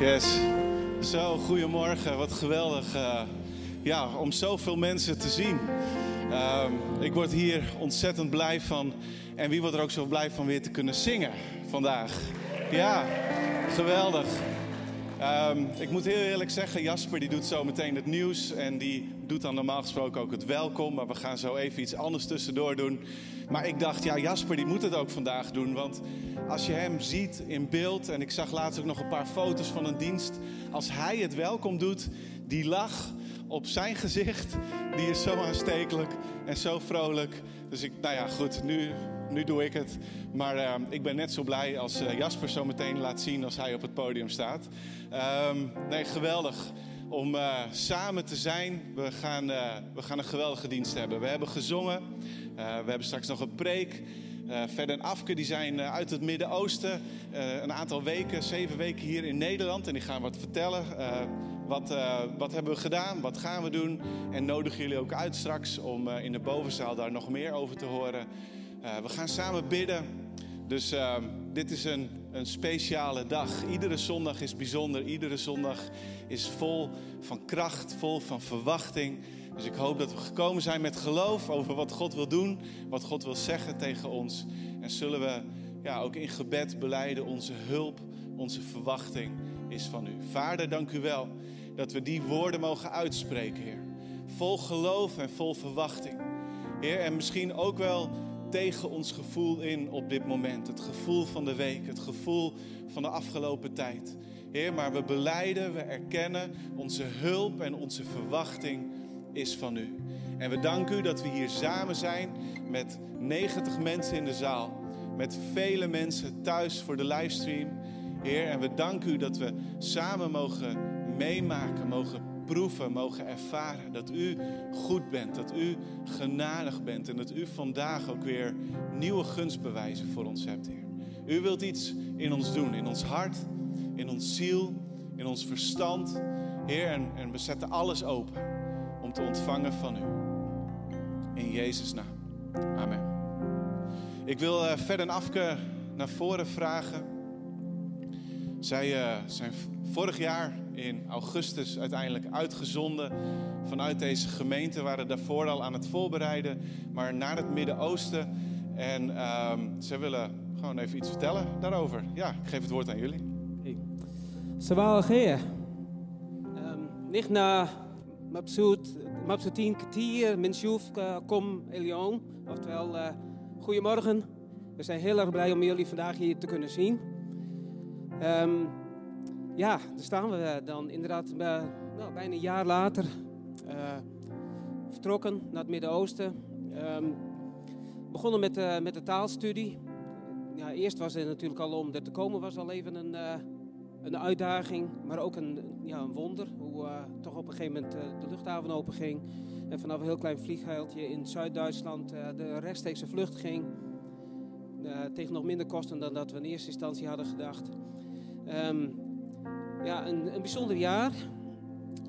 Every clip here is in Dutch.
Yes. Zo, goedemorgen. Wat geweldig. eh, ja, om zoveel mensen te zien. Ehm, ik word hier ontzettend blij van. En wie wordt er ook zo blij van weer te kunnen zingen vandaag? Ja, geweldig. Ehm, ik moet heel eerlijk zeggen, Jasper die doet zo meteen het nieuws. En die doet dan normaal gesproken ook het welkom. Maar we gaan zo even iets anders tussendoor doen. Maar ik dacht, ja, Jasper die moet het ook vandaag doen. Want als je hem ziet in beeld. En ik zag laatst ook nog een paar foto's van een dienst. Als hij het welkom doet, die lach op zijn gezicht. Die is zo aanstekelijk en zo vrolijk. Dus ik, nou ja, goed, nu, nu doe ik het. Maar eh, ik ben net zo blij als eh, Jasper zo meteen laat zien als hij op het podium staat. Ehm, nee, geweldig om eh, samen te zijn. We gaan, we gaan een geweldige dienst hebben. We hebben gezongen. We hebben straks nog een preek. Verder en Afke die zijn uit het Midden-Oosten. Een aantal weken, zeven weken hier in Nederland. En die gaan wat vertellen. wat, wat hebben we gedaan? Wat gaan we doen? En nodigen jullie ook uit straks om in de bovenzaal daar nog meer over te horen. We gaan samen bidden. Dus ehm, dit is een, een speciale dag. Iedere zondag is bijzonder. Iedere zondag is vol van kracht, vol van verwachting. Dus ik hoop dat we gekomen zijn met geloof over wat God wil doen, wat God wil zeggen tegen ons. En zullen we ja, ook in gebed beleiden, onze hulp, onze verwachting is van u. Vader, dank u wel dat we die woorden mogen uitspreken, Heer. Vol geloof en vol verwachting. Heer, en misschien ook wel tegen ons gevoel in op dit moment. Het gevoel van de week, het gevoel van de afgelopen tijd. Heer, maar we beleiden, we erkennen onze hulp en onze verwachting is van u. En we danken u dat we hier samen zijn met 90 mensen in de zaal. Met vele mensen thuis voor de livestream. Heer, en we danken u dat we samen mogen meemaken, mogen proeven, mogen ervaren dat u goed bent, dat u genadig bent en dat u vandaag ook weer nieuwe gunstbewijzen voor ons hebt, Heer. U wilt iets in ons doen, in ons hart, in ons ziel, in ons verstand, Heer, en, en we zetten alles open om te ontvangen van u. In Jezus' naam. Amen. Ik wil uh, verder een Afke naar voren vragen. Zij uh, zijn vorig jaar in augustus uiteindelijk uitgezonden vanuit deze gemeente. Waren daarvoor al aan het voorbereiden, maar naar het Midden-Oosten. En ehm, ze willen gewoon even iets vertellen daarover. Ja, ik geef het woord aan jullie. Sabah Algeer. Ehm, nicht na mabsoot mabsootin Katier, Kom, Elion. Oftewel, eh, goedemorgen. We zijn heel erg blij om jullie vandaag hier te kunnen zien. Ehm, ja daar staan we dan inderdaad uh, nou, bijna een jaar later uh, vertrokken naar het Midden-Oosten um, begonnen met, met de taalstudie ja, eerst was het natuurlijk al om er te komen was al even een een uitdaging, maar ook een, ja, een wonder. Hoe toch op een gegeven moment de luchthaven open ging. En vanaf een heel klein vliegveldje in Zuid-Duitsland de rechtstreekse vlucht ging. tegen nog minder kosten dan dat we in eerste instantie hadden gedacht. Um, ja, een, een bijzonder jaar.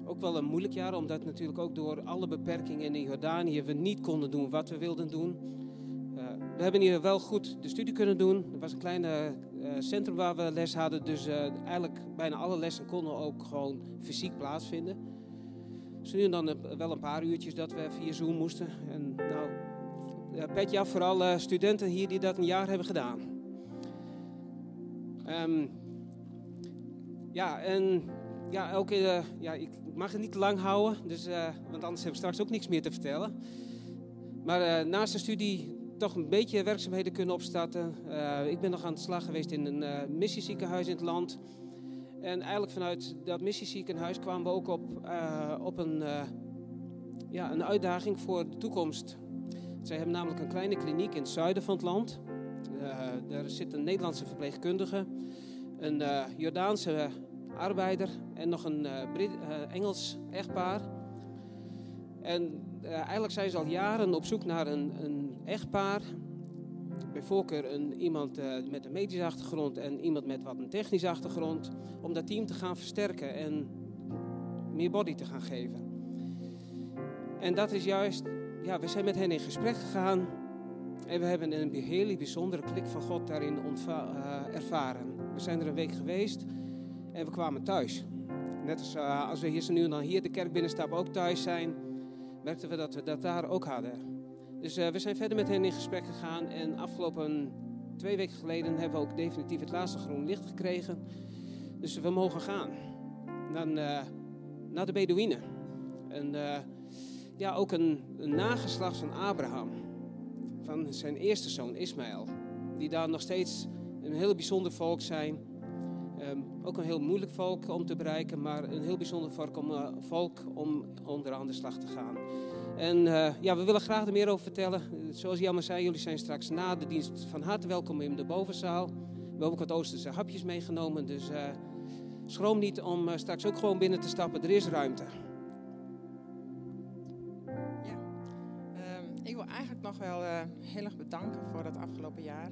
Ook wel een moeilijk jaar, omdat natuurlijk ook door alle beperkingen in Jordanië we niet konden doen wat we wilden doen. we hebben hier wel goed de studie kunnen doen. Er was een kleine uh, centrum waar we les hadden. Dus eigenlijk bijna alle lessen konden ook gewoon fysiek plaatsvinden. Dus nu dan wel een paar uurtjes dat we via Zoom moesten. En nou, petje af voor alle studenten hier die dat een jaar hebben gedaan. Um, ja, en ja, ook, ja, ik mag het niet te lang houden, dus, want anders hebben we straks ook niks meer te vertellen. Maar naast de studie toch een beetje werkzaamheden kunnen opstarten. Ik ben nog aan het slag geweest in een missieziekenhuis in het land. En eigenlijk vanuit dat missieziekenhuis kwamen we ook op, op een, ja, een uitdaging voor de toekomst. Zij hebben namelijk een kleine kliniek in het zuiden van het land. daar zit een Nederlandse verpleegkundige, een Jordaanse arbeider en nog een Brit Engels echtpaar. En eigenlijk zijn ze al jaren op zoek naar een, een echtpaar. Bij voorkeur een, iemand met een medische achtergrond en iemand met wat een technische achtergrond. Om dat team te gaan versterken en meer body te gaan geven. En dat is juist, ja, we zijn met hen in gesprek gegaan. En we hebben een hele bijzondere klik van God daarin uh, ervaren. We zijn er een week geweest. En we kwamen thuis. Net als, uh, als we hier zo nu en dan hier de kerk binnenstappen ook thuis zijn, merkten we dat we dat daar ook hadden. Dus uh, we zijn verder met hen in gesprek gegaan. En afgelopen twee weken geleden hebben we ook definitief het laatste groen licht gekregen. Dus we mogen gaan. Dan, uh, naar de Bedouinen. En ja, ook een, een nageslacht van Abraham. Van zijn eerste zoon Ismaël. Die daar nog steeds een heel bijzonder volk zijn. Um, ook een heel moeilijk volk om te bereiken, maar een heel bijzonder volk om, uh, volk de slag te gaan. En uh, ja, we willen graag er meer over vertellen. Zoals Jammer zei, jullie zijn straks na de dienst van harte welkom in de bovenzaal. We hebben ook wat Oosterse hapjes meegenomen, dus uh, schroom niet om straks ook gewoon binnen te stappen. Er is ruimte. Ja, um, ik wil eigenlijk nog wel heel erg bedanken voor het afgelopen jaar.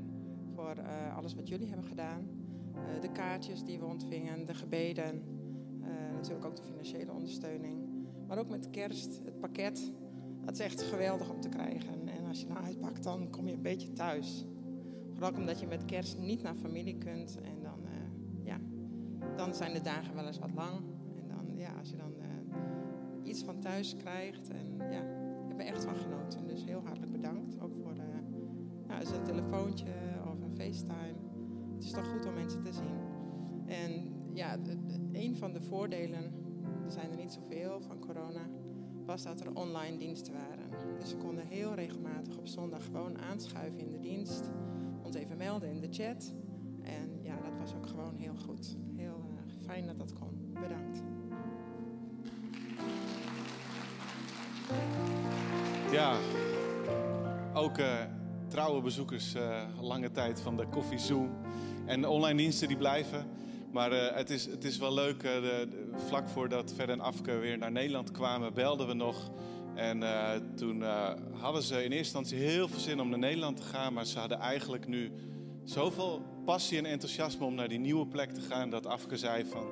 Voor alles wat jullie hebben gedaan. Uh, de kaartjes die we ontvingen, de gebeden, uh, natuurlijk ook de financiële ondersteuning. Maar ook met kerst, het pakket. Dat is echt geweldig om te krijgen. En als je nou uitpakt, dan kom je een beetje thuis. Vooral omdat je met kerst niet naar familie kunt. En dan, ja, dan zijn de dagen wel eens wat lang. En dan, ja, als je dan iets van thuis krijgt. En ja, ik heb er echt van genoten. Dus heel hartelijk bedankt. Ook voor ja, een telefoontje of een FaceTime het is toch goed om mensen te zien. En ja, een van de voordelen, er zijn er niet zoveel van corona, was dat er online diensten waren. Dus we konden heel regelmatig op zondag gewoon aanschuiven in de dienst, ons even melden in de chat. En ja, dat was ook gewoon heel goed. Heel uh, fijn dat dat kon. Bedankt. Ja, ook uh, trouwe bezoekers uh, lange tijd van de Koffie Zoom. En online diensten die blijven. Maar uh, het, is, het is wel leuk. De, de, vlak voordat Ver en Afke weer naar Nederland kwamen, belden we nog. En toen hadden ze in eerste instantie heel veel zin om naar Nederland te gaan. Maar ze hadden eigenlijk nu zoveel passie en enthousiasme om naar die nieuwe plek te gaan. Dat Afke zei van,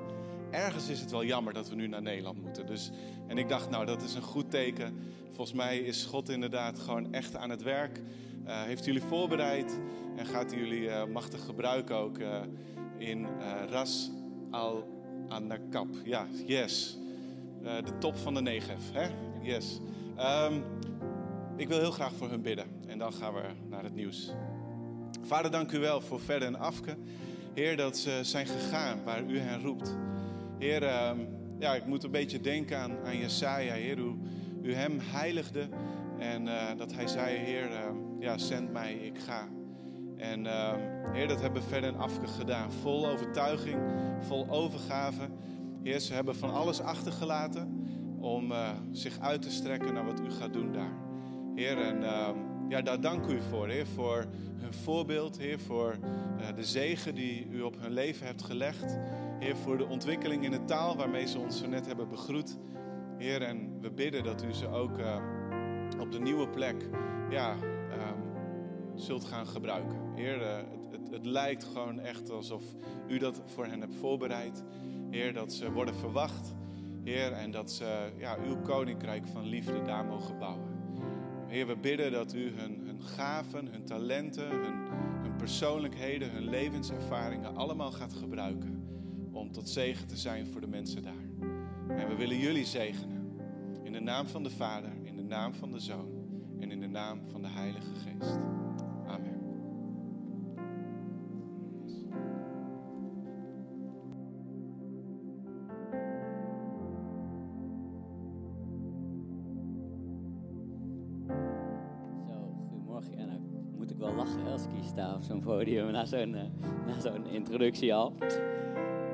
ergens is het wel jammer dat we nu naar Nederland moeten. Dus, en ik dacht, nou dat is een goed teken. Volgens mij is God inderdaad gewoon echt aan het werk. Heeft jullie voorbereid. En gaat jullie uh, machtig gebruiken ook uh, in Ras al Anakap. Ja, yes. de top van de Negev, hè? Yes. Um, ik wil heel graag voor hun bidden. En dan gaan we naar het nieuws. Vader, dank u wel voor Verder en Afke. Heer, dat ze zijn gegaan waar u hen roept. Heer, um, ja, ik moet een beetje denken aan, aan Jesaja. Heer, hoe u hem heiligde. En dat hij zei, Heer, ja, zend mij, ik ga. En uh, Heer, dat hebben verder en afke gedaan. Vol overtuiging, vol overgave. Heer, ze hebben van alles achtergelaten om uh, zich uit te strekken naar wat u gaat doen daar. Heer, en uh, ja, daar dank u voor, Heer, voor hun voorbeeld, Heer, voor uh, de zegen die u op hun leven hebt gelegd. Heer, voor de ontwikkeling in de taal waarmee ze ons zo net hebben begroet. Heer, en we bidden dat u ze ook op de nieuwe plek, ja, zult gaan gebruiken. Heer, uh, het, het, het, lijkt gewoon echt alsof u dat voor hen hebt voorbereid. Heer, dat ze worden verwacht. Heer, en dat ze ja, uw koninkrijk van liefde daar mogen bouwen. Heer, we bidden dat u hun, hun gaven, hun talenten, hun, hun persoonlijkheden, hun levenservaringen allemaal gaat gebruiken. Om tot zegen te zijn voor de mensen daar. En we willen jullie zegenen. In de naam van de Vader, in de naam van de Zoon en in de naam van de Heilige Geest. Podium na zo'n introductie al.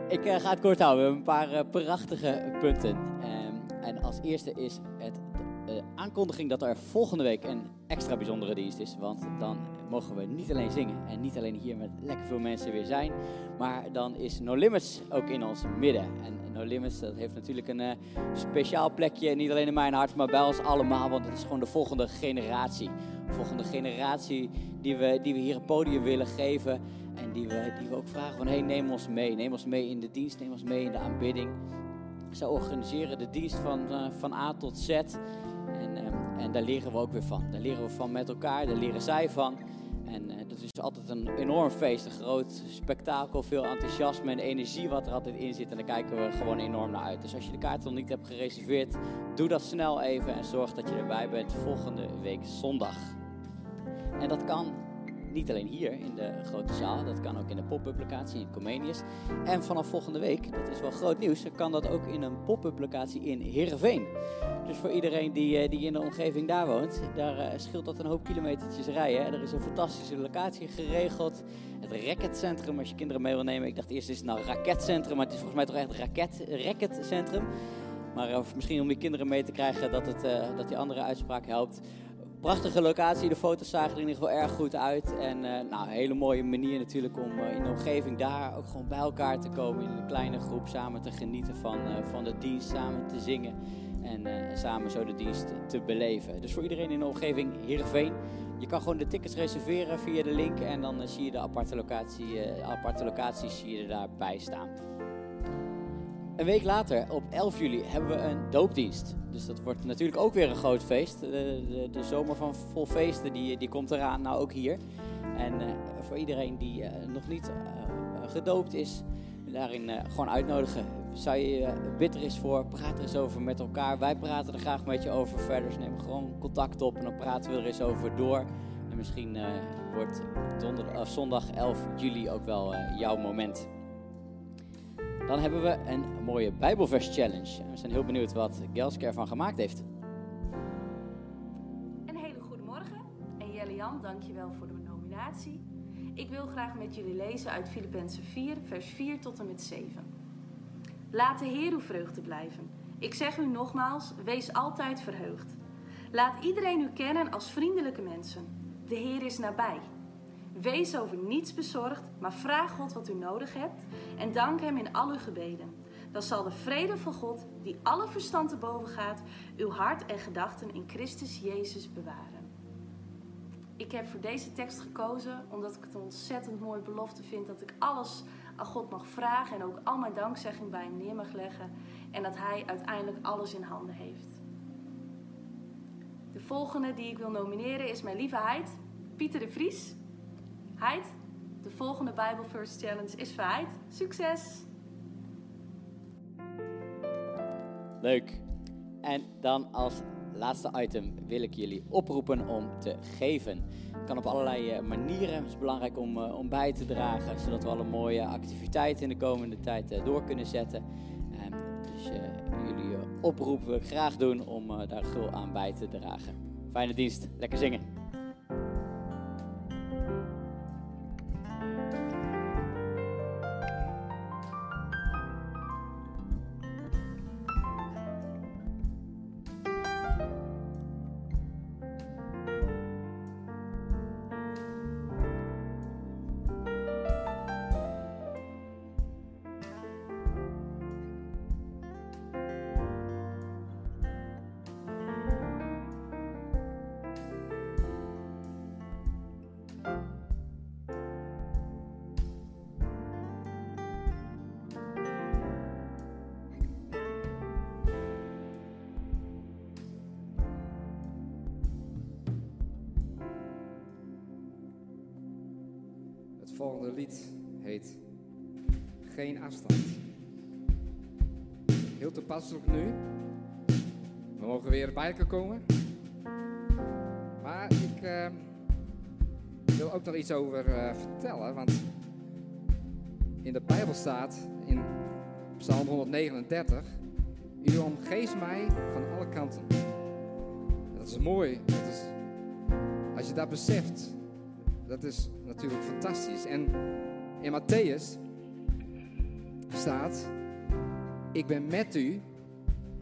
Ik uh, ga het kort houden. We hebben een paar uh, prachtige punten. Um, en als eerste is het de aankondiging dat er volgende week een extra bijzondere dienst is. Want dan mogen we niet alleen zingen en niet alleen hier met lekker veel mensen weer zijn. Maar dan is No Limits ook in ons midden. En No Limits dat heeft natuurlijk een speciaal plekje. Niet alleen in mijn hart, maar bij ons allemaal. Want het is gewoon de volgende generatie. De volgende generatie die we, die we hier een podium willen geven. En die we, die we ook vragen van hey, neem ons mee. Neem ons mee in de dienst, neem ons mee in de aanbidding. Ze organiseren de dienst van, uh, van A tot Z. En, um, en daar leren we ook weer van. Daar leren we van met elkaar, daar leren zij van. En uh, dat is altijd een enorm feest, een groot spektakel, veel enthousiasme en energie wat er altijd in zit. En daar kijken we gewoon enorm naar uit. Dus als je de kaart nog niet hebt gereserveerd, doe dat snel even en zorg dat je erbij bent volgende week zondag. En dat kan niet alleen hier in de grote zaal, dat kan ook in de pop-up locatie in Comenius. En vanaf volgende week, dat is wel groot nieuws, kan dat ook in een pop-up locatie in Heerenveen. Dus voor iedereen die, eh, die in de omgeving daar woont, daar uh, scheelt dat een hoop kilometertjes rijden. Er is een fantastische locatie geregeld. Het racketcentrum, als je kinderen mee wil nemen. Ik dacht eerst is het nou raketcentrum, maar het is volgens mij toch echt raket, racketcentrum. Maar uh, misschien om die kinderen mee te krijgen dat, het, dat die andere uitspraak helpt. Prachtige locatie, de foto's zagen er in ieder geval erg goed uit. En uh, nou, een hele mooie manier natuurlijk om uh, in de omgeving daar ook gewoon bij elkaar te komen. In een kleine groep samen te genieten van, uh, van de dienst, samen te zingen. En samen zo de dienst te beleven. Dus voor iedereen in de omgeving Heerenveen. Je kan gewoon de tickets reserveren via de link. En dan zie je de aparte, locatie, aparte locaties zie je daarbij staan. Een week later, op 11 juli, hebben we een doopdienst. Dus dat wordt natuurlijk ook weer een groot feest. De, de, zomer van vol feesten die, die komt eraan, nou ook hier. En uh, voor iedereen die uh, nog niet uh, gedoopt is, daarin gewoon uitnodigen. Zou je bitter is voor, praat er eens over met elkaar. Wij praten er graag met je over verder. Dus neem gewoon contact op en dan praten we er eens over door. En misschien wordt zondag 11 juli ook wel jouw moment. Dan hebben we een mooie Bijbelvers challenge. we zijn heel benieuwd wat Gelske ervan gemaakt heeft. Een hele goede morgen. En Jelle Jan, dankjewel voor de nominatie. Ik wil graag met jullie lezen uit Filippenzen 4, vers 4 tot en met 7. Laat de Heer uw vreugde blijven. Ik zeg u nogmaals, wees altijd verheugd. Laat iedereen u kennen als vriendelijke mensen. De Heer is nabij. Wees over niets bezorgd, maar vraag God wat u nodig hebt en dank Hem in al uw gebeden. Dan zal de vrede van God, die alle verstand te boven gaat, uw hart en gedachten in Christus Jezus bewaren. Ik heb voor deze tekst gekozen omdat ik het een ontzettend mooie belofte vind dat ik alles aan God mag vragen en ook al mijn dankzegging bij Hem neer mag leggen en dat Hij uiteindelijk alles in handen heeft. De volgende die ik wil nomineren is mijn lieve Heid, Pieter de Vries. Heid, de volgende Bible First Challenge is voor. Succes! Leuk. En dan als laatste item wil ik jullie oproepen om te geven. Het kan op allerlei eh, manieren. Het is belangrijk om, uh, om bij te dragen, zodat we alle mooie activiteiten in de komende tijd uh, door kunnen zetten. En dus jullie oproep wil ik graag doen om daar gul aan bij te dragen. Fijne dienst, lekker zingen. Volgende lied heet Geen afstand. Heel toepasselijk nu. We mogen weer bij elkaar komen. Maar ik uh, wil ook nog iets over uh, vertellen. Want in de Bijbel staat in Psalm 139: U omgeeft mij van alle kanten. Dat is mooi. Dat is, als je dat beseft, dat is natuurlijk fantastisch. En in Matthäus staat: Ik ben met u.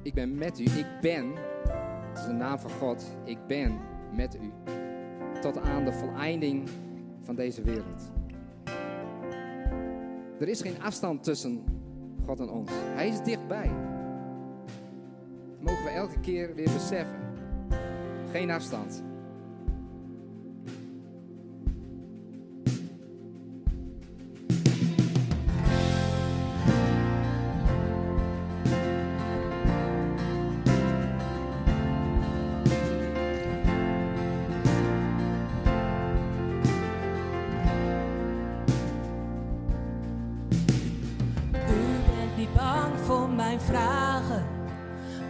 Ik ben met u. Ik ben. Dat is de naam van God. Ik ben met u. Tot aan de voleinding van deze wereld. Er is geen afstand tussen God en ons. Hij is dichtbij. Mogen we elke keer weer beseffen. Geen afstand. mijn vragen,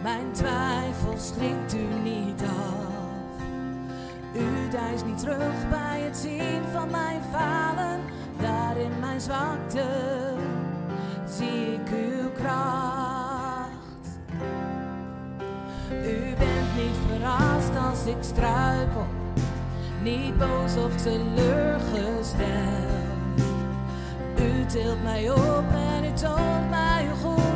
mijn twijfels dringt u niet af. U duist niet terug bij het zien van mijn falen, daar in mijn zwakte zie ik uw kracht. U bent niet verrast als ik struikel, niet boos of teleurgesteld. U tilt mij op en u toont mij goed.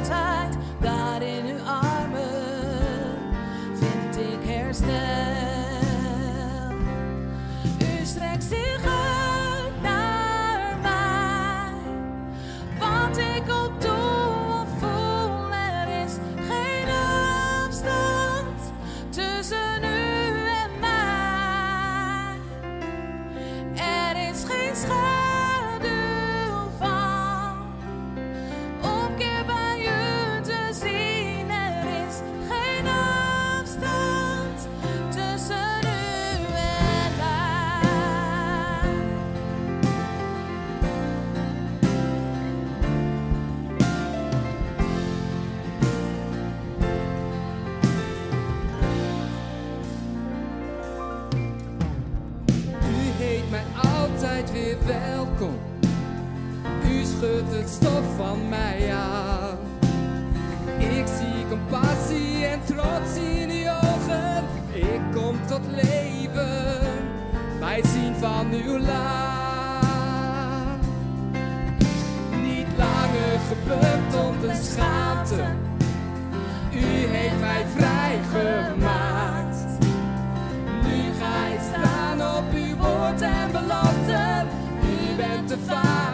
U heeft mij vrijgemaakt. Nu ga ik staan op uw woord en beloften. U bent de vader.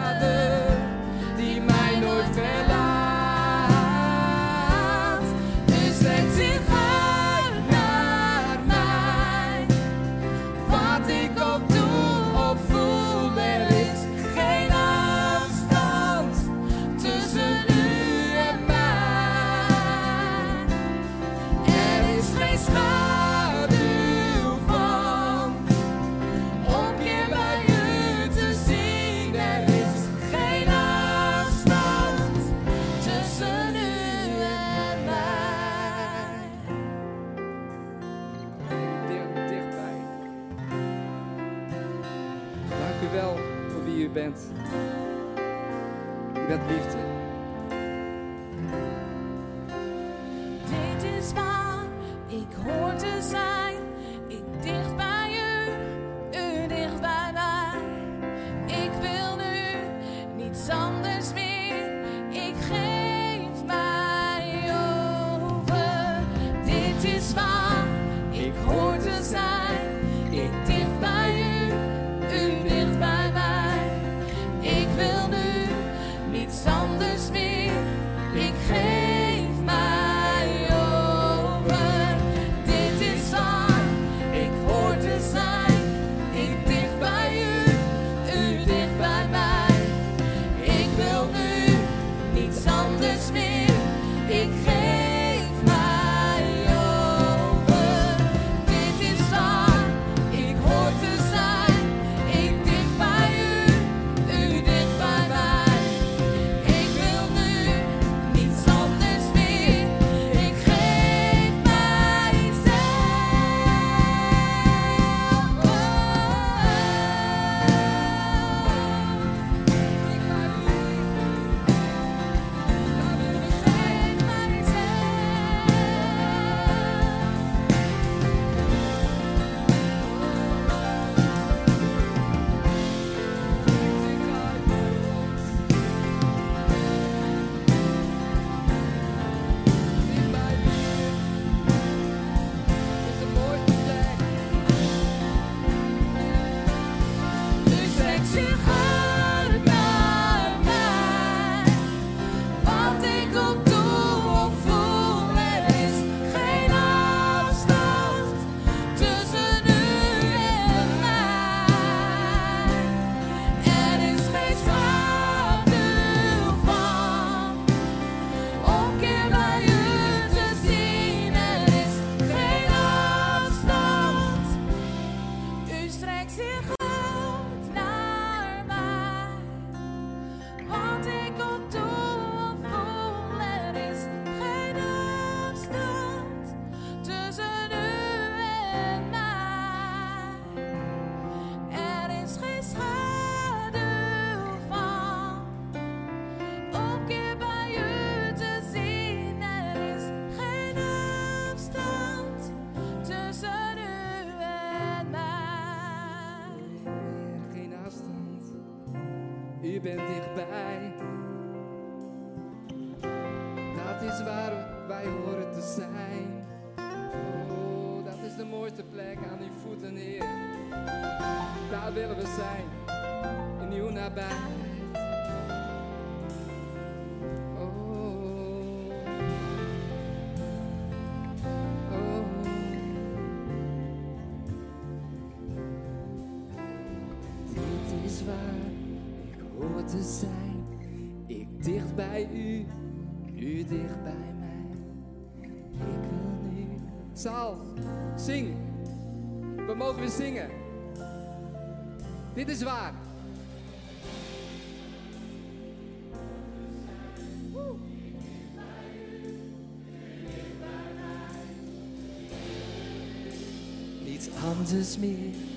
Mooiste plek aan uw voeten, Heer. Daar willen we zijn, in uw nabijheid. Oh, oh. Dit is waar ik hoor te zijn. Ik dicht bij u, u dicht bij mij. Ik wil nu. Sal, zing. We mogen weer zingen. Dit is waar. Niets anders meer.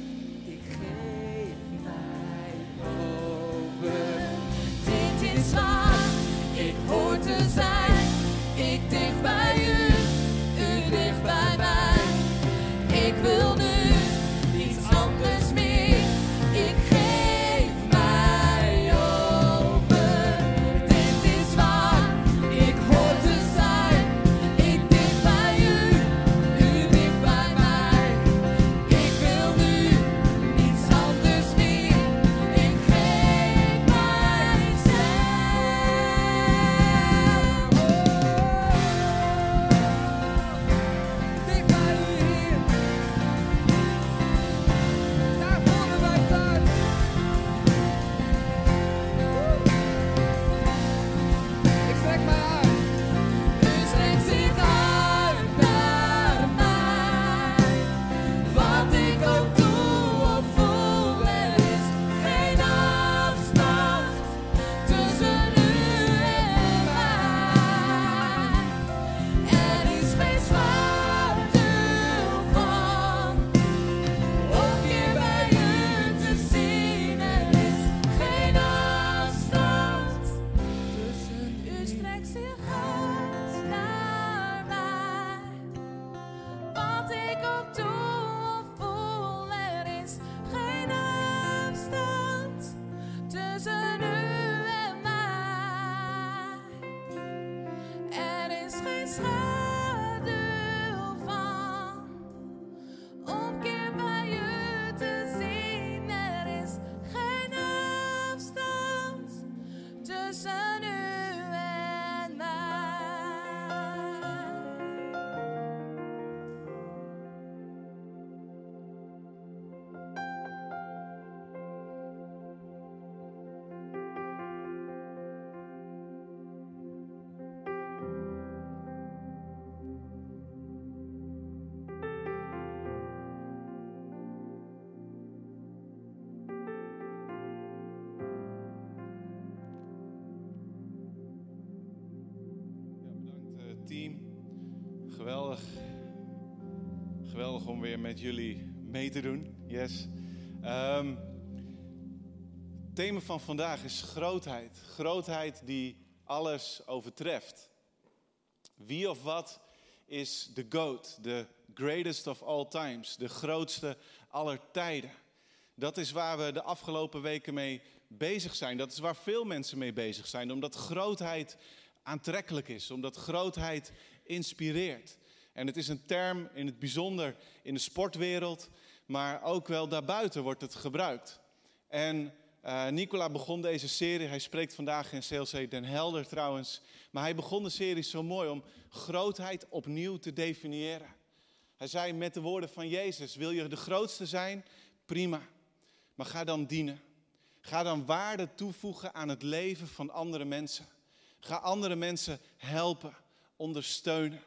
Om weer met jullie mee te doen. Yes. Ehm, het thema van vandaag is grootheid. Grootheid die alles overtreft. Wie of wat is de GOAT, de greatest of all times, de grootste aller tijden? Dat is waar we de afgelopen weken mee bezig zijn. Dat is waar veel mensen mee bezig zijn, omdat grootheid aantrekkelijk is, omdat grootheid inspireert. En het is een term in het bijzonder in de sportwereld, maar ook wel daarbuiten wordt het gebruikt. En eh, Nicola begon deze serie, hij spreekt vandaag in CLC Den Helder trouwens, maar hij begon de serie zo mooi om grootheid opnieuw te definiëren. Hij zei met de woorden van Jezus, wil je de grootste zijn? Prima, maar ga dan dienen. Ga dan waarde toevoegen aan het leven van andere mensen. Ga andere mensen helpen, ondersteunen.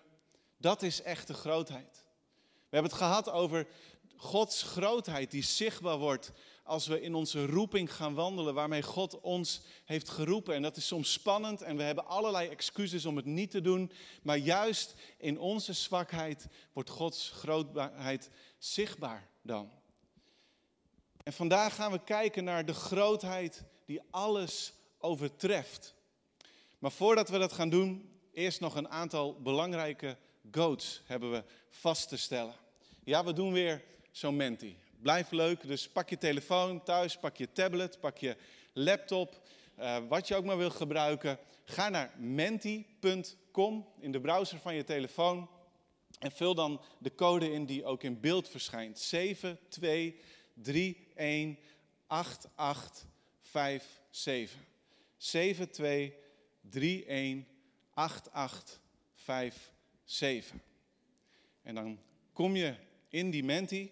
Dat is echte grootheid. We hebben het gehad over Gods grootheid die zichtbaar wordt als we in onze roeping gaan wandelen waarmee God ons heeft geroepen. En dat is soms spannend en we hebben allerlei excuses om het niet te doen. Maar juist in onze zwakheid wordt Gods grootheid zichtbaar dan. En vandaag gaan we kijken naar de grootheid die alles overtreft. Maar voordat we dat gaan doen, eerst nog een aantal belangrijke goats hebben we vast te stellen. Ja, we doen weer zo'n menti. Blijf leuk, dus pak je telefoon thuis, pak je tablet, pak je laptop. eh, wat je ook maar wil gebruiken. Ga naar menti.com in de browser van je telefoon. En vul dan de code in die ook in beeld verschijnt. 72318857. 72318857. En dan kom je in die menti.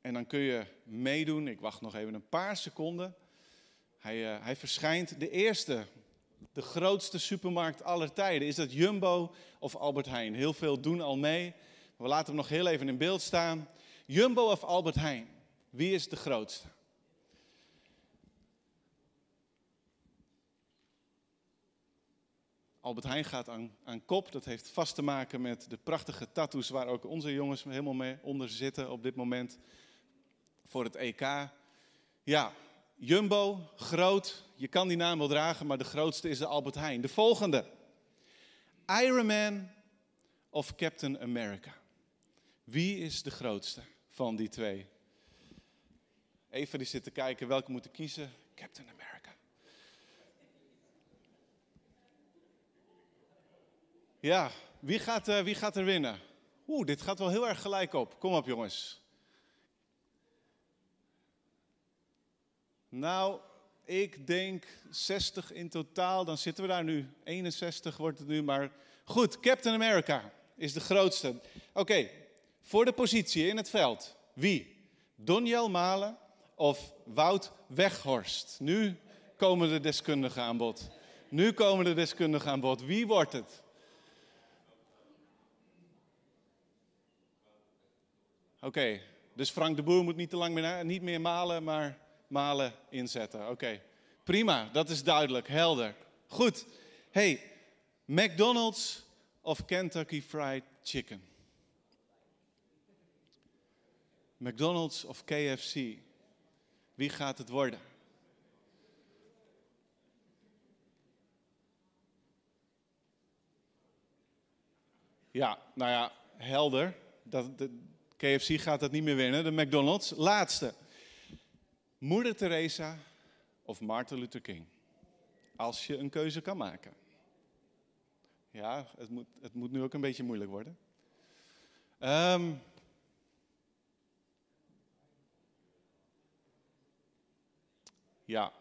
En dan kun je meedoen. Ik wacht nog even een paar seconden. Hij, uh, hij verschijnt. De eerste, de grootste supermarkt aller tijden. Is dat Jumbo of Albert Heijn? Heel veel doen al mee. We laten hem nog heel even in beeld staan. Jumbo of Albert Heijn? Wie is de grootste? Albert Heijn gaat aan, aan kop. Dat heeft vast te maken met de prachtige tattoos waar ook onze jongens helemaal mee onder zitten op dit moment. Voor het EK. Ja, Jumbo, groot. Je kan die naam wel dragen, maar de grootste is de Albert Heijn. De volgende. Iron Man of Captain America? Wie is de grootste van die twee? Eva die zit te kijken welke moeten kiezen. Captain America. Ja, wie gaat, uh, wie gaat er winnen? Oeh, dit gaat wel heel erg gelijk op. Kom op jongens. Nou, ik denk 60 in totaal. Dan zitten we daar nu. 61 wordt het nu. Maar goed, Captain America is de grootste. Oké, voor de positie in het veld. Wie? Donjel Malen of Wout Weghorst? Nu komen de deskundigen aan bod. Nu komen de deskundigen aan bod. Wie wordt het? Oké, dus Frank de Boer moet niet te lang meer, niet meer malen, maar malen inzetten. Oké, prima, dat is duidelijk, helder. Goed, hey, McDonald's of Kentucky Fried Chicken? McDonald's of KFC? Wie gaat het worden? Ja, nou ja, helder. Dat, dat, KFC gaat dat niet meer winnen, de McDonald's. Laatste. Moeder Teresa of Martin Luther King? Als je een keuze kan maken. Ja, het moet, het moet nu ook een beetje moeilijk worden. Um, ja.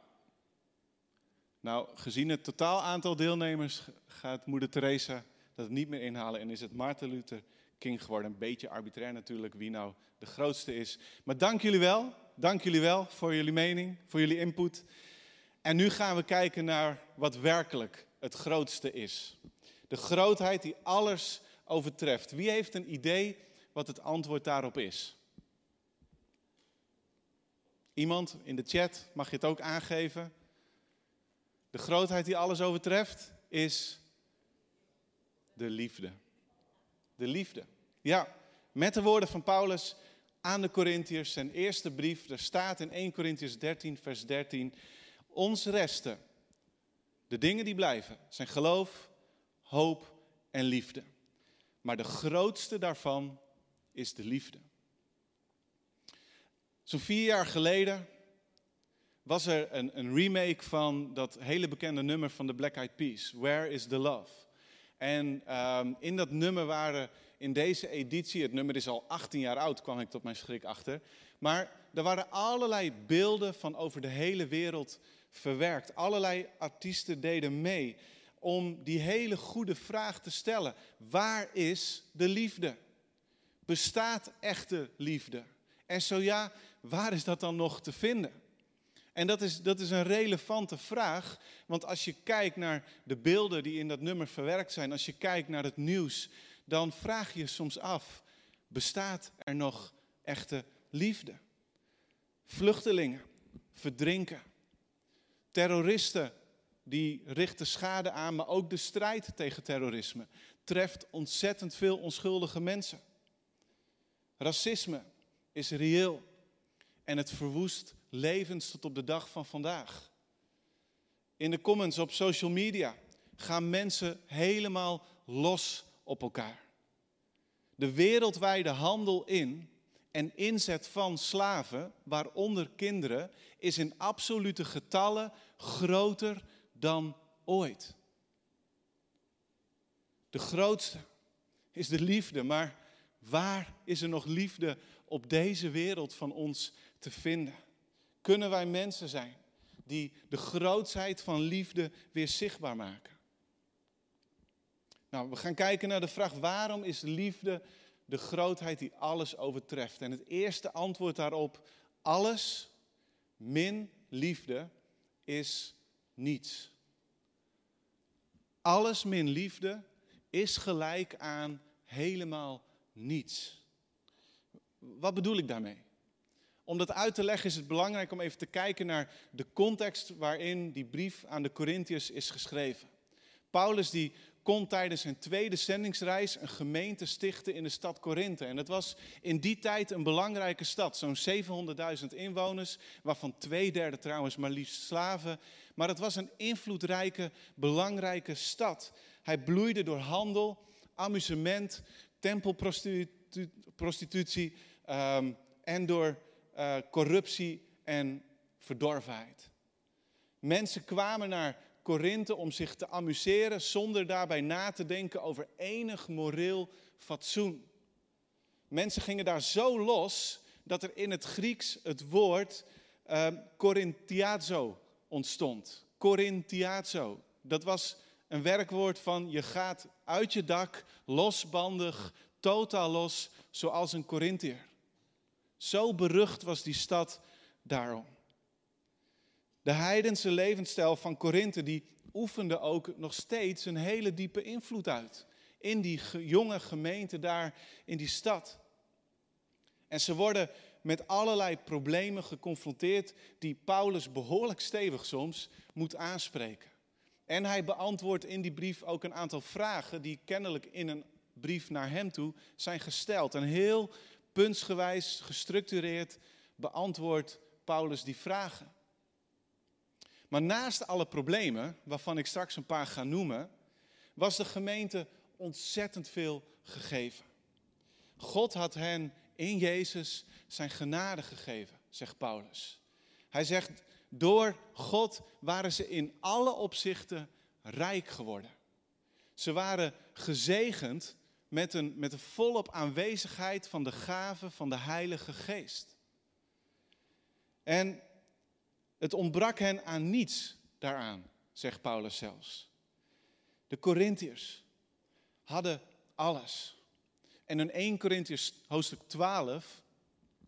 Nou, gezien het totaal aantal deelnemers gaat moeder Teresa dat niet meer inhalen en is het Martin Luther king geworden. Een beetje arbitrair natuurlijk wie nou de grootste is. Maar dank jullie wel. Dank jullie wel voor jullie mening, voor jullie input. En nu gaan we kijken naar wat werkelijk het grootste is. De grootheid die alles overtreft. Wie heeft een idee wat het antwoord daarop is? Iemand in de chat mag je het ook aangeven. De grootheid die alles overtreft is de liefde. De liefde. Ja, met de woorden van Paulus aan de Corinthiërs, zijn eerste brief, er staat in 1 Corinthiërs 13, vers 13, ons resten, de dingen die blijven, zijn geloof, hoop en liefde. Maar de grootste daarvan is de liefde. Zo'n vier jaar geleden was er een, een, remake van dat hele bekende nummer van de Black Eyed Peas, Where is the Love? En um, in dat nummer waren in deze editie, het nummer is al 18 jaar oud, kwam ik tot mijn schrik achter. Maar er waren allerlei beelden van over de hele wereld verwerkt. Allerlei artiesten deden mee om die hele goede vraag te stellen. Waar is de liefde? Bestaat echte liefde? En zo ja, waar is dat dan nog te vinden? En dat is, dat is een relevante vraag, want als je kijkt naar de beelden die in dat nummer verwerkt zijn, als je kijkt naar het nieuws, dan vraag je soms af, bestaat er nog echte liefde? Vluchtelingen verdrinken. Terroristen die richten schade aan, maar ook de strijd tegen terrorisme treft ontzettend veel onschuldige mensen. Racisme is reëel en het verwoest levens tot op de dag van vandaag. In de comments op social media gaan mensen helemaal los op elkaar. De wereldwijde handel in en inzet van slaven, waaronder kinderen, is in absolute getallen groter dan ooit. De grootste is de liefde, maar waar is er nog liefde op deze wereld van ons te vinden? Kunnen wij mensen zijn die de grootsheid van liefde weer zichtbaar maken? Nou, we gaan kijken naar de vraag: waarom is liefde de grootheid die alles overtreft? En het eerste antwoord daarop: alles min liefde is niets. Alles min liefde is gelijk aan helemaal niets. Wat bedoel ik daarmee? Om dat uit te leggen is het belangrijk om even te kijken naar de context waarin die brief aan de Corinthiërs is geschreven. Paulus die kon tijdens zijn tweede zendingsreis een gemeente stichten in de stad Korinthe. En dat was in die tijd een belangrijke stad, zo'n 700.000 inwoners, waarvan twee derde trouwens maar liefst slaven. Maar het was een invloedrijke, belangrijke stad. Hij bloeide door handel, amusement, tempelprostitutie um, en door uh, corruptie en verdorvenheid. Mensen kwamen naar Korinthe om zich te amuseren zonder daarbij na te denken over enig moreel fatsoen. Mensen gingen daar zo los dat er in het Grieks het woord uh, Corinthiazo ontstond. Corinthiazo. Dat was een werkwoord van je gaat uit je dak, losbandig, totaal los, zoals een Corinthiër. Zo berucht was die stad daarom. De heidense levensstijl van Korinthe die oefende ook nog steeds een hele diepe invloed uit. In die jonge gemeente daar in die stad. En ze worden met allerlei problemen geconfronteerd die Paulus behoorlijk stevig soms moet aanspreken. En hij beantwoordt in die brief ook een aantal vragen die kennelijk in een brief naar hem toe zijn gesteld. En heel puntsgewijs, gestructureerd beantwoordt Paulus die vragen. Maar naast alle problemen, waarvan ik straks een paar ga noemen, was de gemeente ontzettend veel gegeven. God had hen in Jezus zijn genade gegeven, zegt Paulus. Hij zegt, door God waren ze in alle opzichten rijk geworden. Ze waren gezegend met een, met een volop aanwezigheid van de gave van de Heilige Geest. En het ontbrak hen aan niets daaraan, zegt Paulus zelfs. De Corinthiërs hadden alles. En in 1 Corinthiërs hoofdstuk 12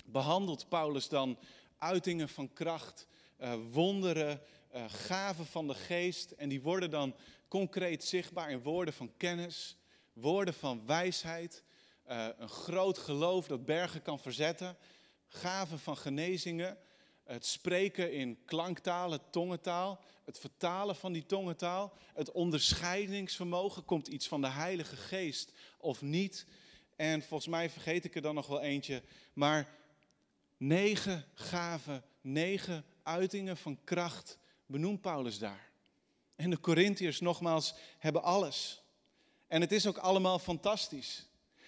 behandelt Paulus dan uitingen van kracht, uh, wonderen, uh, gaven van de geest. En die worden dan concreet zichtbaar in woorden van kennis, woorden van wijsheid, uh, een groot geloof dat bergen kan verzetten, gaven van genezingen, het spreken in klanktaal, het tongentaal, het vertalen van die tongentaal, het onderscheidingsvermogen, komt iets van de Heilige Geest of niet. En volgens mij vergeet ik er dan nog wel eentje, maar negen gaven, negen uitingen van kracht benoemt Paulus daar. En de Corinthiërs nogmaals hebben alles. En het is ook allemaal fantastisch.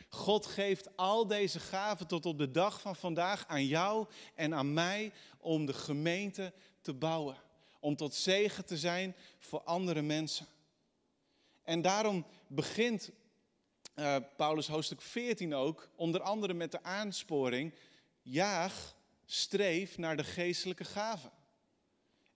God geeft al deze gaven tot op de dag van vandaag aan jou en aan mij om de gemeente te bouwen. Om tot zegen te zijn voor andere mensen. En daarom begint uh, Paulus hoofdstuk 14 ook, onder andere met de aansporing, jaag, streef naar de geestelijke gaven.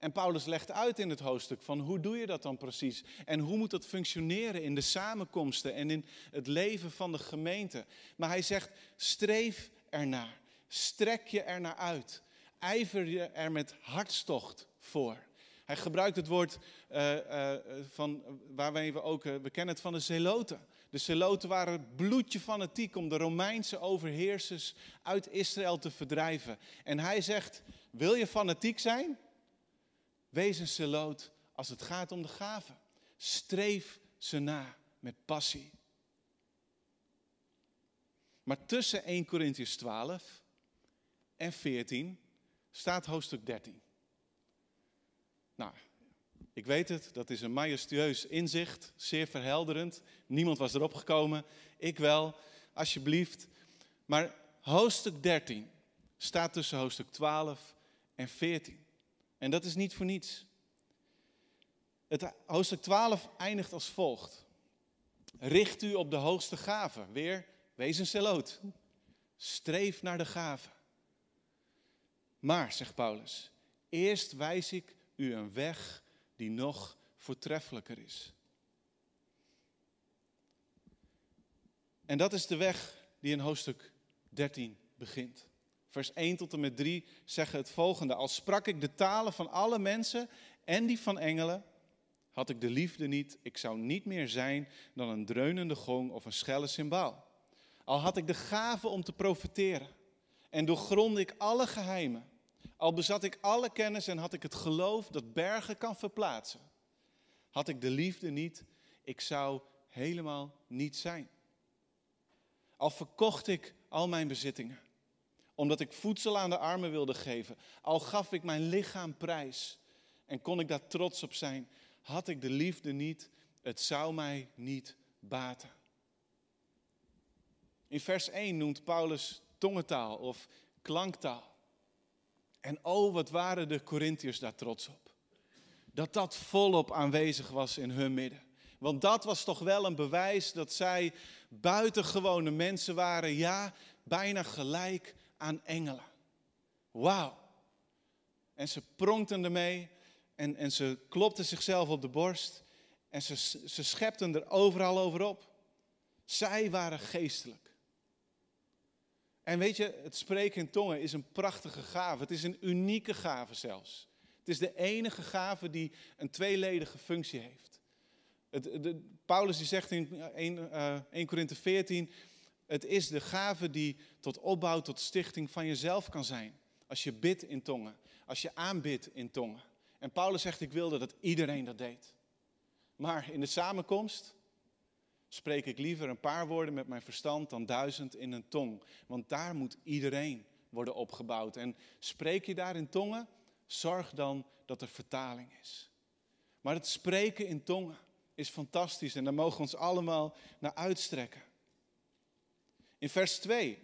En Paulus legt uit in het hoofdstuk van hoe doe je dat dan precies? En hoe moet dat functioneren in de samenkomsten en in het leven van de gemeente? Maar hij zegt, streef ernaar. Strek je ernaar uit. Ijver je er met hartstocht voor. Hij gebruikt het woord uh, uh, van, waar we ook, uh, we kennen het van de zeloten. De zeloten waren bloedje fanatiek om de Romeinse overheersers uit Israël te verdrijven. En hij zegt, wil je fanatiek zijn? Wees een celoot als het gaat om de gaven. Streef ze na met passie. Maar tussen 1 Corinthians 12 en 14 staat hoofdstuk 13. Nou, ik weet het, dat is een majestueus inzicht, zeer verhelderend. Niemand was erop gekomen, ik wel, alsjeblieft. Maar hoofdstuk 13 staat tussen hoofdstuk 12 en 14. En dat is niet voor niets. Het hoofdstuk 12 eindigt als volgt. Richt u op de hoogste gave. Weer, wees een celoot. Streef naar de gave. Maar, zegt Paulus, eerst wijs ik u een weg die nog voortreffelijker is. En dat is de weg die in hoofdstuk 13 begint. Vers 1 tot en met 3 zeggen het volgende. Als sprak ik de talen van alle mensen en die van engelen, had ik de liefde niet, ik zou niet meer zijn dan een dreunende gong of een schelle cymbaal. Al had ik de gave om te profiteren en doorgrondde ik alle geheimen. Al bezat ik alle kennis en had ik het geloof dat bergen kan verplaatsen. Had ik de liefde niet, ik zou helemaal niet zijn. Al verkocht ik al mijn bezittingen, omdat ik voedsel aan de armen wilde geven. Al gaf ik mijn lichaam prijs en kon ik daar trots op zijn. Had ik de liefde niet, het zou mij niet baten. In vers 1 noemt Paulus tongentaal of klanktaal. En oh, wat waren de Corinthiërs daar trots op. Dat dat volop aanwezig was in hun midden. Want dat was toch wel een bewijs dat zij buitengewone mensen waren, ja, bijna gelijk aan engelen. Wauw. En ze pronkten ermee en, en ze klopten zichzelf op de borst en ze, ze schepten er overal over op. Zij waren geestelijk. En weet je, het spreken in tongen is een prachtige gave. Het is een unieke gave zelfs. Het is de enige gave die een tweeledige functie heeft. Het, de, Paulus die zegt in 1, uh, 1 Korinthe 14, het is de gave die tot opbouw, tot stichting van jezelf kan zijn. Als je bidt in tongen, als je aanbidt in tongen. En Paulus zegt, ik wilde dat iedereen dat deed. Maar in de samenkomst spreek ik liever een paar woorden met mijn verstand dan duizend in een tong. Want daar moet iedereen worden opgebouwd. En spreek je daar in tongen, zorg dan dat er vertaling is. Maar het spreken in tongen is fantastisch en daar mogen we ons allemaal naar uitstrekken. In vers 2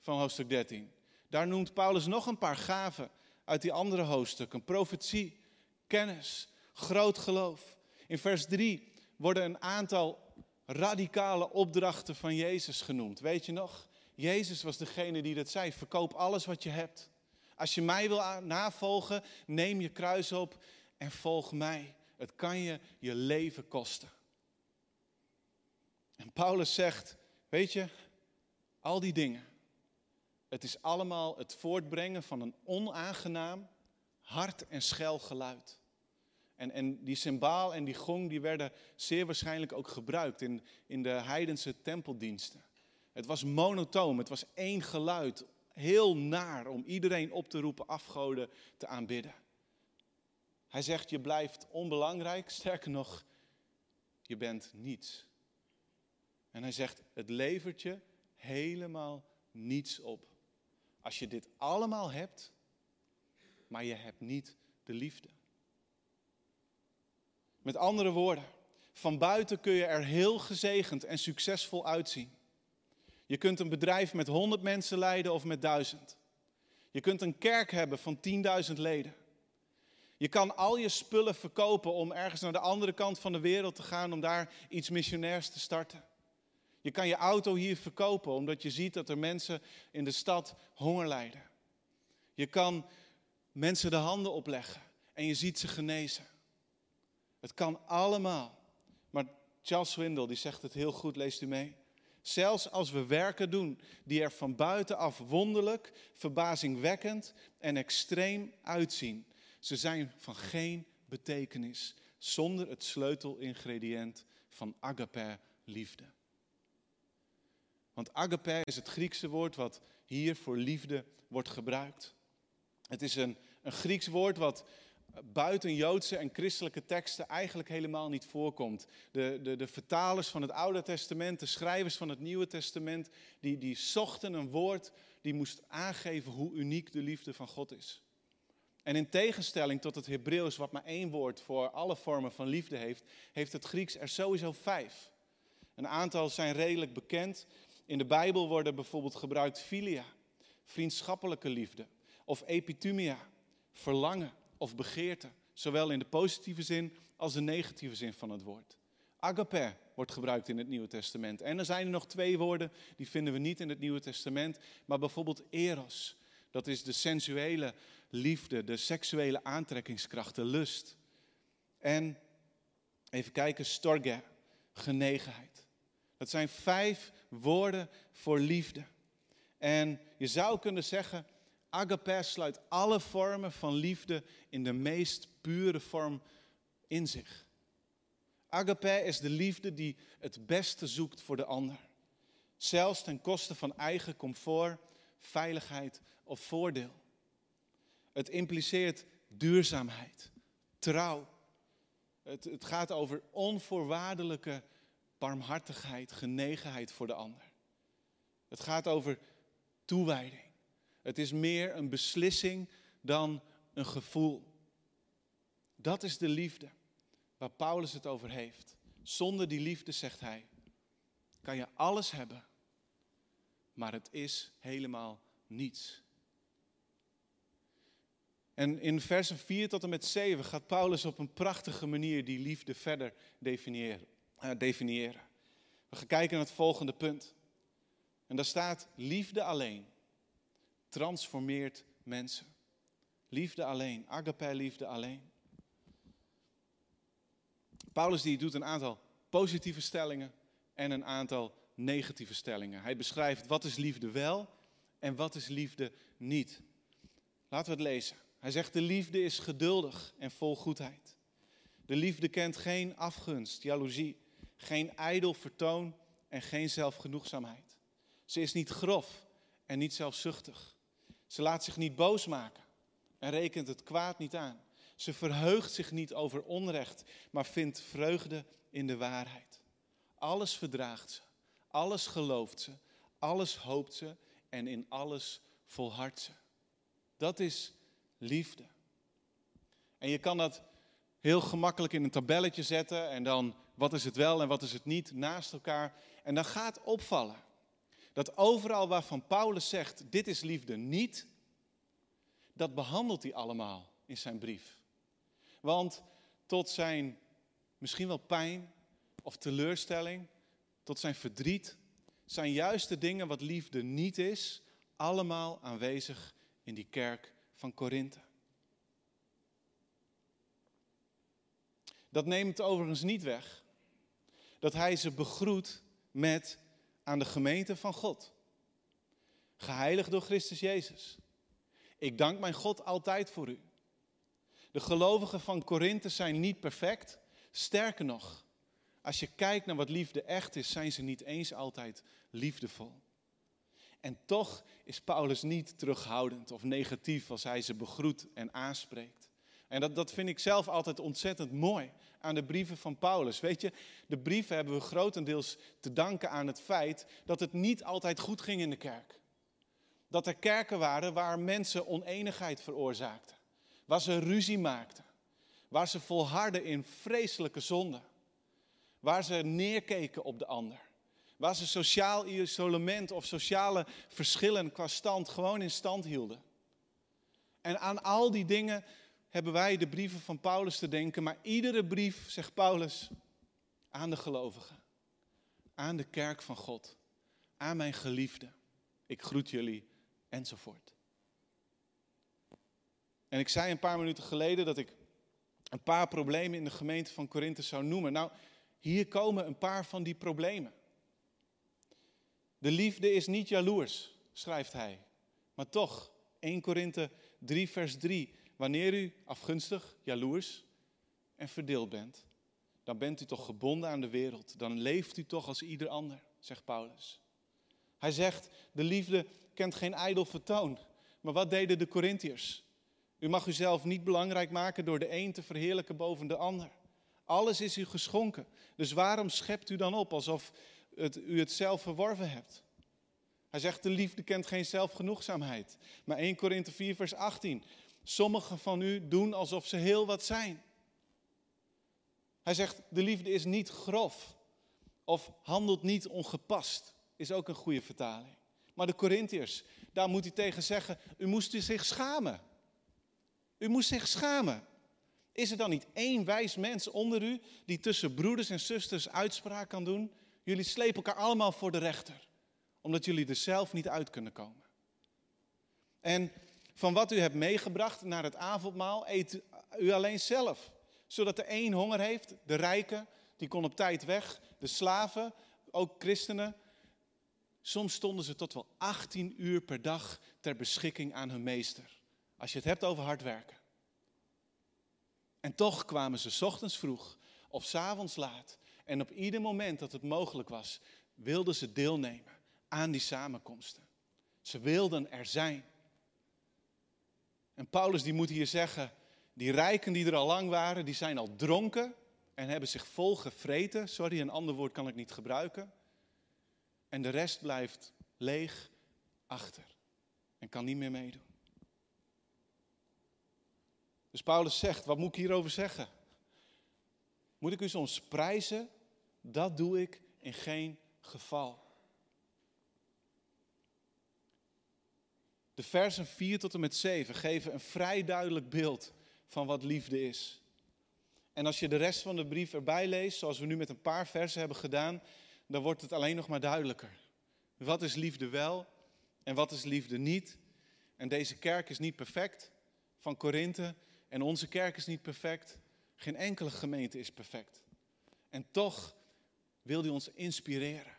van hoofdstuk 13, daar noemt Paulus nog een paar gaven uit die andere hoofdstukken. Profetie, kennis, groot geloof. In vers 3 worden een aantal radicale opdrachten van Jezus genoemd. Weet je nog? Jezus was degene die dat zei. Verkoop alles wat je hebt. Als je mij wil navolgen, neem je kruis op en volg mij. Het kan je je leven kosten. En Paulus zegt, weet je, al die dingen, het is allemaal het voortbrengen van een onaangenaam, hard en schel geluid. En, en die cymbaal en die gong die werden zeer waarschijnlijk ook gebruikt in, in de heidense tempeldiensten. Het was monotoom, het was één geluid, heel naar om iedereen op te roepen afgoden te aanbidden. Hij zegt, je blijft onbelangrijk, sterker nog, je bent niets. En hij zegt, het levert je helemaal niets op. Als je dit allemaal hebt, maar je hebt niet de liefde. Met andere woorden, van buiten kun je er heel gezegend en succesvol uitzien. Je kunt een bedrijf met 100 mensen leiden of met 1000. Je kunt een kerk hebben van 10.000 leden. Je kan al je spullen verkopen om ergens naar de andere kant van de wereld te gaan om daar iets missionairs te starten. Je kan je auto hier verkopen omdat je ziet dat er mensen in de stad honger lijden. Je kan mensen de handen opleggen en je ziet ze genezen. Het kan allemaal. Maar Charles Swindle die zegt het heel goed, leest u mee. Zelfs als we werken doen die er van buitenaf wonderlijk, verbazingwekkend en extreem uitzien, ze zijn van geen betekenis zonder het sleutelingrediënt van agape liefde. Want agape is het Griekse woord wat hier voor liefde wordt gebruikt. Het is een, een Grieks woord wat buiten Joodse en christelijke teksten eigenlijk helemaal niet voorkomt. De, de, de vertalers van het Oude Testament, de schrijvers van het Nieuwe Testament, die, die zochten een woord die moest aangeven hoe uniek de liefde van God is. En in tegenstelling tot het Hebreeuws, wat maar één woord voor alle vormen van liefde heeft, heeft het Grieks er sowieso vijf. Een aantal zijn redelijk bekend. In de Bijbel worden bijvoorbeeld gebruikt filia, vriendschappelijke liefde of epitumia, verlangen of begeerte, zowel in de positieve zin als de negatieve zin van het woord. Agape wordt gebruikt in het Nieuwe Testament. En er zijn er nog twee woorden, die vinden we niet in het Nieuwe Testament, maar bijvoorbeeld eros. Dat is de sensuele liefde, de seksuele aantrekkingskracht, de lust. En even kijken, storge, genegenheid. Dat zijn vijf woorden voor liefde. En je zou kunnen zeggen, agape sluit alle vormen van liefde in de meest pure vorm in zich. Agape is de liefde die het beste zoekt voor de ander. Zelfs ten koste van eigen comfort, veiligheid of voordeel. Het impliceert duurzaamheid, trouw. Het, het gaat over onvoorwaardelijke barmhartigheid, genegenheid voor de ander. Het gaat over toewijding. Het is meer een beslissing dan een gevoel. Dat is de liefde waar Paulus het over heeft. Zonder die liefde, zegt hij, kan je alles hebben, maar het is helemaal niets. En in versen 4 tot en met 7 gaat Paulus op een prachtige manier die liefde verder definiëren. Uh, definiëren. We gaan kijken naar het volgende punt. En daar staat: liefde alleen transformeert mensen. Liefde alleen, agape liefde alleen. Paulus die doet een aantal positieve stellingen en een aantal negatieve stellingen. Hij beschrijft wat is liefde wel en wat is liefde niet. Laten we het lezen. Hij zegt de liefde is geduldig en vol goedheid. De liefde kent geen afgunst, jaloezie, geen ijdel vertoon en geen zelfgenoegzaamheid. Ze is niet grof en niet zelfzuchtig. Ze laat zich niet boos maken en rekent het kwaad niet aan. Ze verheugt zich niet over onrecht, maar vindt vreugde in de waarheid. Alles verdraagt ze, alles gelooft ze, alles hoopt ze en in alles volhardt ze. Dat is liefde. En je kan dat heel gemakkelijk in een tabelletje zetten en dan wat is het wel en wat is het niet naast elkaar. En dan gaat opvallen dat overal waarvan Paulus zegt dit is liefde niet, dat behandelt hij allemaal in zijn brief. Want tot zijn misschien wel pijn of teleurstelling, tot zijn verdriet, zijn juist de dingen wat liefde niet is, allemaal aanwezig in die kerk van Korinthe. Dat neemt overigens niet weg dat hij ze begroet met aan de gemeente van God. Geheiligd door Christus Jezus. Ik dank mijn God altijd voor u. De gelovigen van Korinthe zijn niet perfect. Sterker nog, als je kijkt naar wat liefde echt is, zijn ze niet eens altijd liefdevol. En toch is Paulus niet terughoudend of negatief als hij ze begroet en aanspreekt. En dat, dat vind ik zelf altijd ontzettend mooi aan de brieven van Paulus. Weet je, de brieven hebben we grotendeels te danken aan het feit dat het niet altijd goed ging in de kerk. Dat er kerken waren waar mensen oneenigheid veroorzaakten. Waar ze ruzie maakten. Waar ze volharden in vreselijke zonden. Waar ze neerkeken op de ander. Waar ze sociaal isolement of sociale verschillen qua stand gewoon in stand hielden. En aan al die dingen hebben wij de brieven van Paulus te denken. Maar iedere brief, zegt Paulus, aan de gelovigen. Aan de kerk van God. Aan mijn geliefden. Ik groet jullie enzovoort. En ik zei een paar minuten geleden dat ik een paar problemen in de gemeente van Korinthe zou noemen. Nou, hier komen een paar van die problemen. De liefde is niet jaloers, schrijft hij. Maar toch, 1 Korinthe 3, vers 3. Wanneer u afgunstig, jaloers en verdeeld bent, dan bent u toch gebonden aan de wereld. Dan leeft u toch als ieder ander, zegt Paulus. Hij zegt, de liefde kent geen ijdel vertoon. Maar wat deden de Corinthiërs? U mag uzelf niet belangrijk maken door de een te verheerlijken boven de ander. Alles is u geschonken. Dus waarom schept u dan op alsof het, u het zelf verworven hebt? Hij zegt, de liefde kent geen zelfgenoegzaamheid. Maar 1 Korinthe 4 vers 18. Sommigen van u doen alsof ze heel wat zijn. Hij zegt, de liefde is niet grof of handelt niet ongepast. Is ook een goede vertaling. Maar de Corinthiërs, daar moet hij tegen zeggen, u moest zich schamen. U moest zich schamen. Is er dan niet één wijs mens onder u die tussen broeders en zusters uitspraak kan doen? Jullie slepen elkaar allemaal voor de rechter, omdat jullie er zelf niet uit kunnen komen. En van wat u hebt meegebracht naar het avondmaal, eet u alleen zelf. Zodat de een honger heeft, de rijken, die kon op tijd weg, de slaven, ook christenen. Soms stonden ze tot wel 18 uur per dag ter beschikking aan hun meester. Als je het hebt over hard werken. En toch kwamen ze ochtends vroeg of 's avonds laat. En op ieder moment dat het mogelijk was, wilden ze deelnemen aan die samenkomsten. Ze wilden er zijn. En Paulus die moet hier zeggen, die rijken die er al lang waren, die zijn al dronken en hebben zich vol gevreten. Sorry, een ander woord kan ik niet gebruiken. En de rest blijft leeg achter en kan niet meer meedoen. Dus Paulus zegt, wat moet ik hierover zeggen? Moet ik u soms prijzen? Dat doe ik in geen geval. De versen 4 tot en met 7 geven een vrij duidelijk beeld van wat liefde is. En als je de rest van de brief erbij leest, zoals we nu met een paar versen hebben gedaan, dan wordt het alleen nog maar duidelijker. Wat is liefde wel en wat is liefde niet? En deze kerk is niet perfect van Korinthe en onze kerk is niet perfect. Geen enkele gemeente is perfect. En toch wil hij ons inspireren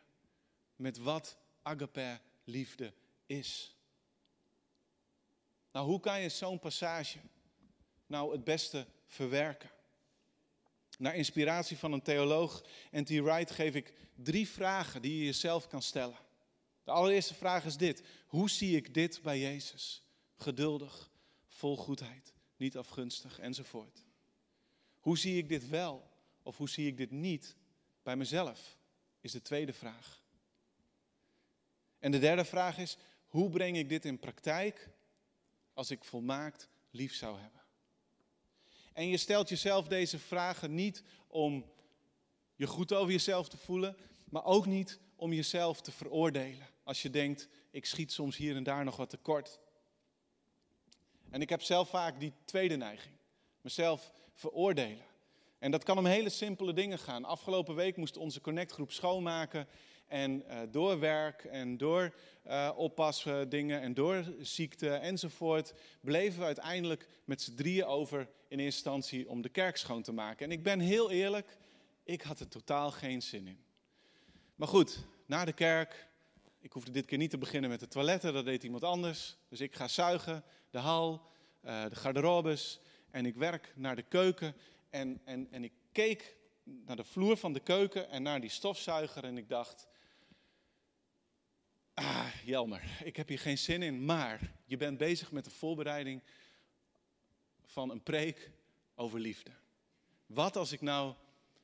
met wat agape liefde is. Nou, hoe kan je zo'n passage nou het beste verwerken? Naar inspiratie van een theoloog, N.T. Wright, geef ik drie vragen die je jezelf kan stellen. De allereerste vraag is dit. Hoe zie ik dit bij Jezus? Geduldig, vol goedheid, niet afgunstig enzovoort. Hoe zie ik dit wel of hoe zie ik dit niet bij mezelf? Is de tweede vraag. En de derde vraag is, hoe breng ik dit in praktijk als ik volmaakt lief zou hebben? En je stelt jezelf deze vragen niet om je goed over jezelf te voelen, maar ook niet om jezelf te veroordelen. Als je denkt, ik schiet soms hier en daar nog wat tekort. En ik heb zelf vaak die tweede neiging, mezelf veroordelen. En dat kan om hele simpele dingen gaan. Afgelopen week moest onze connectgroep schoonmaken. En uh, door werk en door uh, dingen en door ziekte enzovoort, bleven we uiteindelijk met z'n drieën over in eerste instantie om de kerk schoon te maken. En ik ben heel eerlijk, ik had er totaal geen zin in. Maar goed, na de kerk, ik hoefde dit keer niet te beginnen met de toiletten, dat deed iemand anders. Dus ik ga zuigen, de hal, uh, de garderobes en ik werk naar de keuken. En, en, en ik keek naar de vloer van de keuken en naar die stofzuiger en ik dacht, ah Jelmer, ik heb hier geen zin in, maar je bent bezig met de voorbereiding van een preek over liefde. Wat als ik nou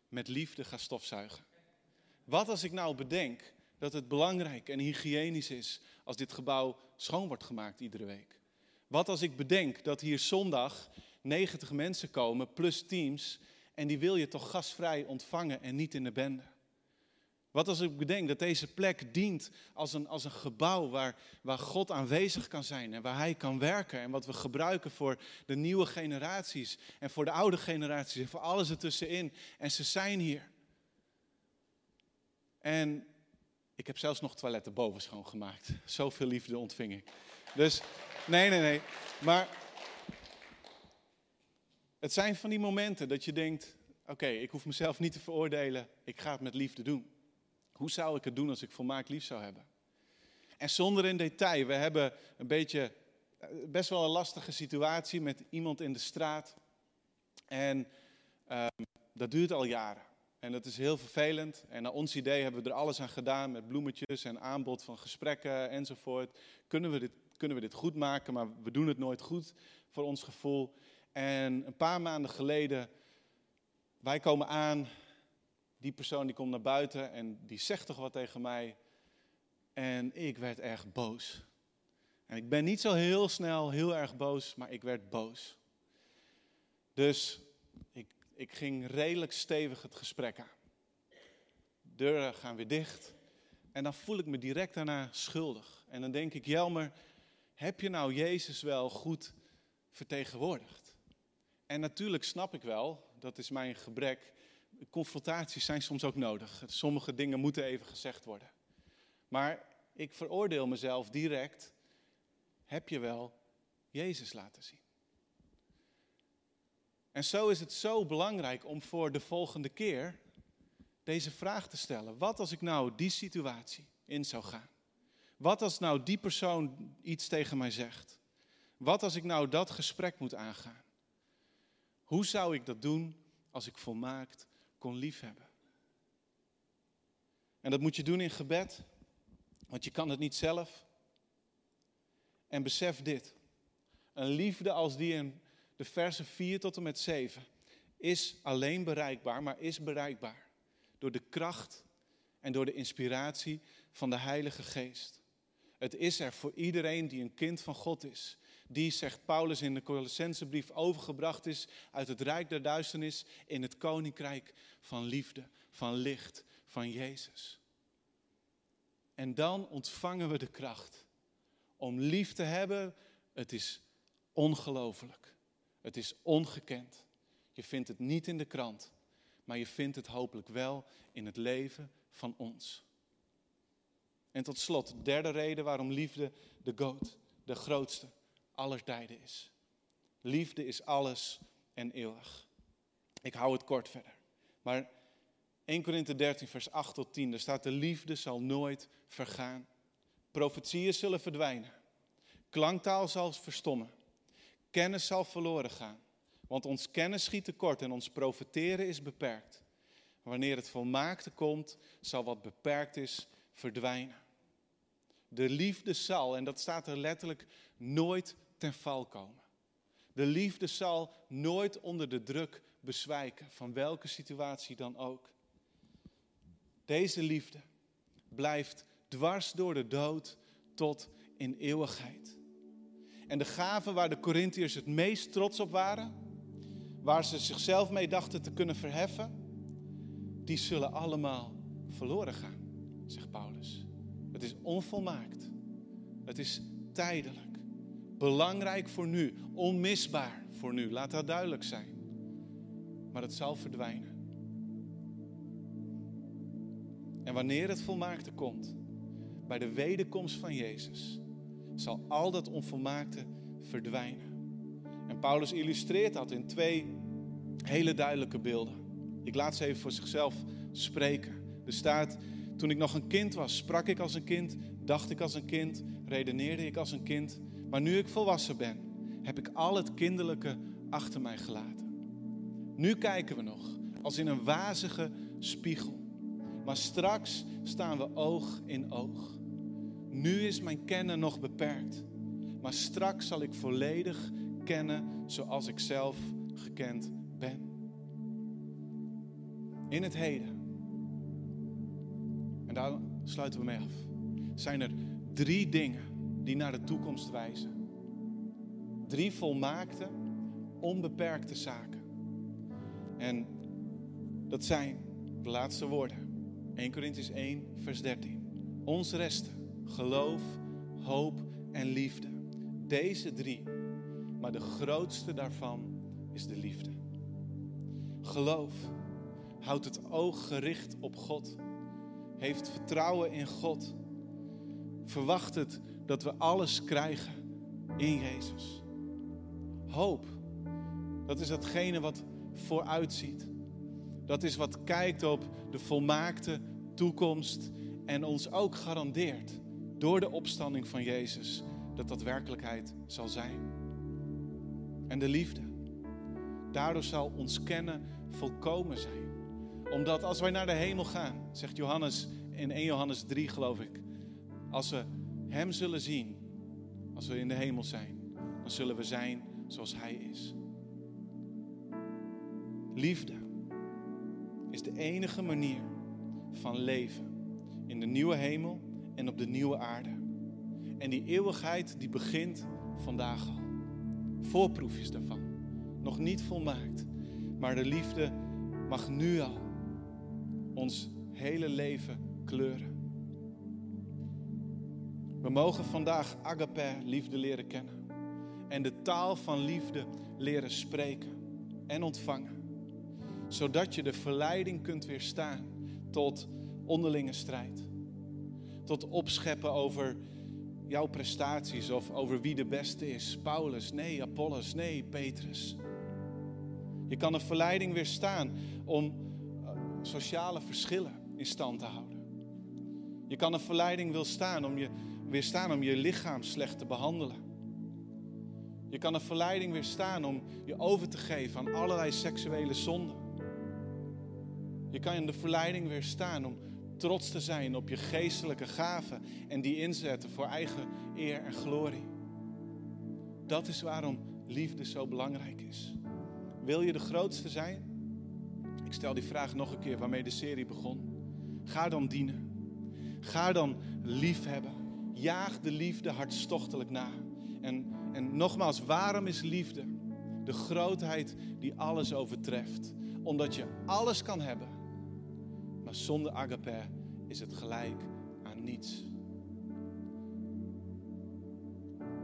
met liefde ga stofzuigen? Wat als ik nou bedenk dat het belangrijk en hygiënisch is als dit gebouw schoon wordt gemaakt iedere week? Wat als ik bedenk dat hier zondag 90 mensen komen plus teams en die wil je toch gastvrij ontvangen en niet in de bende? Wat als ik bedenk dat deze plek dient als een, als een gebouw waar, waar God aanwezig kan zijn en waar Hij kan werken. En wat we gebruiken voor de nieuwe generaties en voor de oude generaties en voor alles ertussenin. En ze zijn hier. En ik heb zelfs nog toiletten boven schoongemaakt. Zoveel liefde ontving ik. Dus nee, nee, nee. Maar het zijn van die momenten dat je denkt: oké, ik hoef mezelf niet te veroordelen. Ik ga het met liefde doen. Hoe zou ik het doen als ik volmaakt lief zou hebben? En zonder in detail, we hebben een beetje, best wel een lastige situatie met iemand in de straat. En uh, dat duurt al jaren. En dat is heel vervelend. En naar ons idee hebben we er alles aan gedaan met bloemetjes en aanbod van gesprekken enzovoort. Kunnen we dit, kunnen we dit goed maken, maar we doen het nooit goed voor ons gevoel. En een paar maanden geleden, wij komen aan, die persoon die komt naar buiten en die zegt toch wat tegen mij. En ik werd erg boos. En ik ben niet zo heel snel heel erg boos, maar ik werd boos. Dus ik, ik ging redelijk stevig het gesprek aan. Deuren gaan weer dicht. En dan voel ik me direct daarna schuldig. En dan denk ik, Jelmer, heb je nou Jezus wel goed vertegenwoordigd? En natuurlijk snap ik wel, dat is mijn gebrek, confrontaties zijn soms ook nodig. Sommige dingen moeten even gezegd worden. Maar ik veroordeel mezelf direct, heb je wel Jezus laten zien? En zo is het zo belangrijk om voor de volgende keer deze vraag te stellen. Wat als ik nou die situatie in zou gaan? Wat als nou die persoon iets tegen mij zegt? Wat als ik nou dat gesprek moet aangaan? Hoe zou ik dat doen als ik volmaakt kon liefhebben? En dat moet je doen in gebed, want je kan het niet zelf. En besef dit: een liefde als die in de versen 4 tot en met 7 is alleen bereikbaar, maar is bereikbaar door de kracht en door de inspiratie van de Heilige Geest. Het is er voor iedereen die een kind van God is. Die, zegt Paulus in de Colossensebrief, overgebracht is uit het rijk der duisternis in het koninkrijk van liefde, van licht, van Jezus. En dan ontvangen we de kracht om lief te hebben. Het is ongelooflijk. Het is ongekend. Je vindt het niet in de krant, maar je vindt het hopelijk wel in het leven van ons. En tot slot, de derde reden waarom liefde de goot, de grootste aller tijden is. Liefde is alles en eeuwig. Ik hou het kort verder. Maar 1 Korinthe 13, vers 8 tot 10, daar staat: De liefde zal nooit vergaan. Profetieën zullen verdwijnen. Klanktaal zal verstommen. Kennis zal verloren gaan. Want ons kennis schiet tekort en ons profeteren is beperkt. Wanneer het volmaakte komt, zal wat beperkt is verdwijnen. De liefde zal, en dat staat er letterlijk, nooit ten val komen. De liefde zal nooit onder de druk bezwijken, van welke situatie dan ook. Deze liefde blijft dwars door de dood tot in eeuwigheid. En de gaven waar de Corinthiërs het meest trots op waren, waar ze zichzelf mee dachten te kunnen verheffen, die zullen allemaal verloren gaan, zegt Paulus. Het is onvolmaakt. Het is tijdelijk. Belangrijk voor nu, onmisbaar voor nu. Laat dat duidelijk zijn. Maar het zal verdwijnen. En wanneer het volmaakte komt, bij de wederkomst van Jezus, zal al dat onvolmaakte verdwijnen. En Paulus illustreert dat in twee hele duidelijke beelden. Ik laat ze even voor zichzelf spreken. Er staat, toen ik nog een kind was, sprak ik als een kind, dacht ik als een kind, redeneerde ik als een kind. Maar nu ik volwassen ben, heb ik al het kinderlijke achter mij gelaten. Nu kijken we nog als in een wazige spiegel. Maar straks staan we oog in oog. Nu is mijn kennen nog beperkt. Maar straks zal ik volledig kennen zoals ik zelf gekend ben. In het heden, en daar sluiten we mee af, zijn er drie dingen die naar de toekomst wijzen. Drie volmaakte, onbeperkte zaken. En dat zijn de laatste woorden. 1 Corinthians 1, vers 13. Ons resten, geloof, hoop en liefde. Deze drie. Maar de grootste daarvan is de liefde. Geloof houdt het oog gericht op God. Heeft vertrouwen in God. Verwacht het dat we alles krijgen in Jezus. Hoop, dat is datgene wat vooruitziet. Dat is wat kijkt op de volmaakte toekomst en ons ook garandeert door de opstanding van Jezus dat dat werkelijkheid zal zijn. En de liefde. Daardoor zal ons kennen volkomen zijn. Omdat als wij naar de hemel gaan, zegt Johannes in 1 Johannes 3 geloof ik, als we Hem zullen zien, als we in de hemel zijn, dan zullen we zijn zoals Hij is. Liefde is de enige manier van leven in de nieuwe hemel en op de nieuwe aarde. En die eeuwigheid die begint vandaag al. Voorproefjes daarvan. Nog niet volmaakt. Maar de liefde mag nu al ons hele leven kleuren. We mogen vandaag agape, liefde leren kennen. En de taal van liefde leren spreken en ontvangen. Zodat je de verleiding kunt weerstaan tot onderlinge strijd. Tot opscheppen over jouw prestaties of over wie de beste is. Paulus, nee, Apollos, nee, Petrus. Je kan de verleiding weerstaan om eh, sociale verschillen in stand te houden. Je kan een verleiding weerstaan om je, weerstaan om je lichaam slecht te behandelen. Je kan een verleiding weerstaan om je over te geven aan allerlei seksuele zonden. Je kan de verleiding weerstaan om trots te zijn op je geestelijke gaven en die inzetten voor eigen eer en glorie. Dat is waarom liefde zo belangrijk is. Wil je de grootste zijn? Ik stel die vraag nog een keer waarmee de serie begon. Ga dan dienen. Ga dan liefhebben. Jaag de liefde hartstochtelijk na. En, en nogmaals, waarom is liefde de grootheid die alles overtreft? Omdat je alles kan hebben, maar zonder agape is het gelijk aan niets.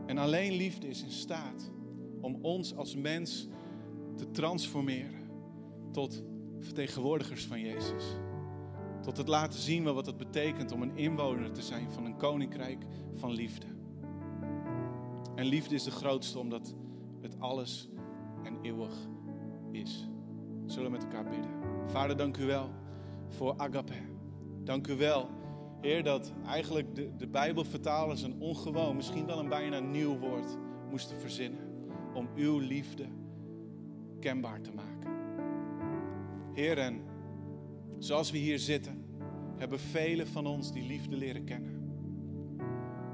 En alleen liefde is in staat om ons als mens te transformeren tot vertegenwoordigers van Jezus. Tot het laten zien wat het betekent om een inwoner te zijn van een koninkrijk van liefde. En liefde is de grootste omdat het alles en eeuwig is. Zullen we met elkaar bidden. Vader, dank u wel voor agape. Dank u wel, Heer, dat eigenlijk de, de Bijbelvertalers een ongewoon, misschien wel een bijna nieuw woord moesten verzinnen. Om uw liefde kenbaar te maken. Heer, en zoals we hier zitten, hebben velen van ons die liefde leren kennen.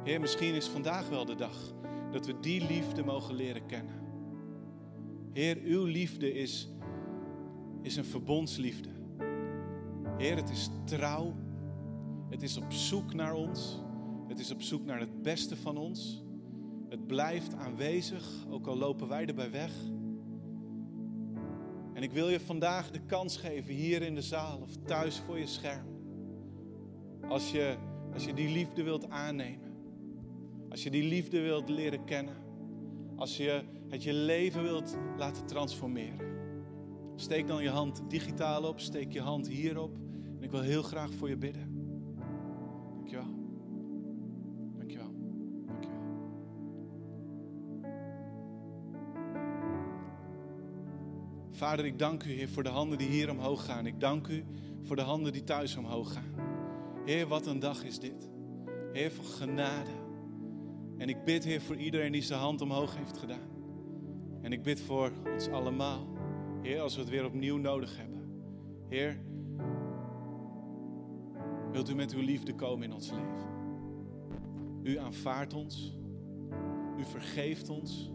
Heer, misschien is vandaag wel de dag dat we die liefde mogen leren kennen. Heer, uw liefde is, is een verbondsliefde. Heer, het is trouw. Het is op zoek naar ons. Het is op zoek naar het beste van ons. Het blijft aanwezig, ook al lopen wij erbij weg. En ik wil je vandaag de kans geven, hier in de zaal of thuis voor je scherm. Als je, als je die liefde wilt aannemen. Als je die liefde wilt leren kennen. Als je het je leven wilt laten transformeren. Steek dan je hand digitaal op, steek je hand hierop. En ik wil heel graag voor je bidden. Dankjewel. Dankjewel. Dankjewel. Vader, ik dank u, Heer, voor de handen die hier omhoog gaan. Ik dank u voor de handen die thuis omhoog gaan. Heer, wat een dag is dit. Heer, van genade. En ik bid, Heer, voor iedereen die zijn hand omhoog heeft gedaan. En ik bid voor ons allemaal. Heer, als we het weer opnieuw nodig hebben. Heer, wilt u met uw liefde komen in ons leven. U aanvaardt ons. U vergeeft ons.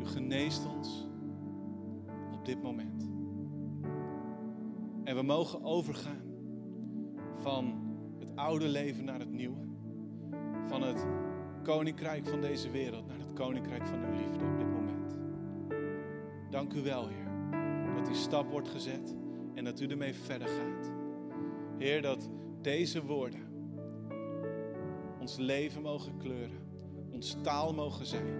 U geneest ons op dit moment. En we mogen overgaan van het oude leven naar het nieuwe. Van het koninkrijk van deze wereld naar het koninkrijk van uw liefde op dit moment. Dank u wel, Heer, dat die stap wordt gezet en dat u ermee verder gaat. Heer, dat deze woorden ons leven mogen kleuren, ons taal mogen zijn.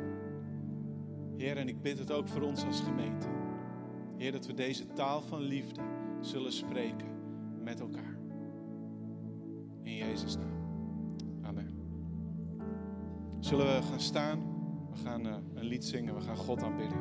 Heer, en ik bid het ook voor ons als gemeente. Heer, dat we deze taal van liefde zullen spreken met elkaar. Jezus' naam. Amen. Zullen we gaan staan? We gaan uh, een lied zingen, we gaan God aanbidden.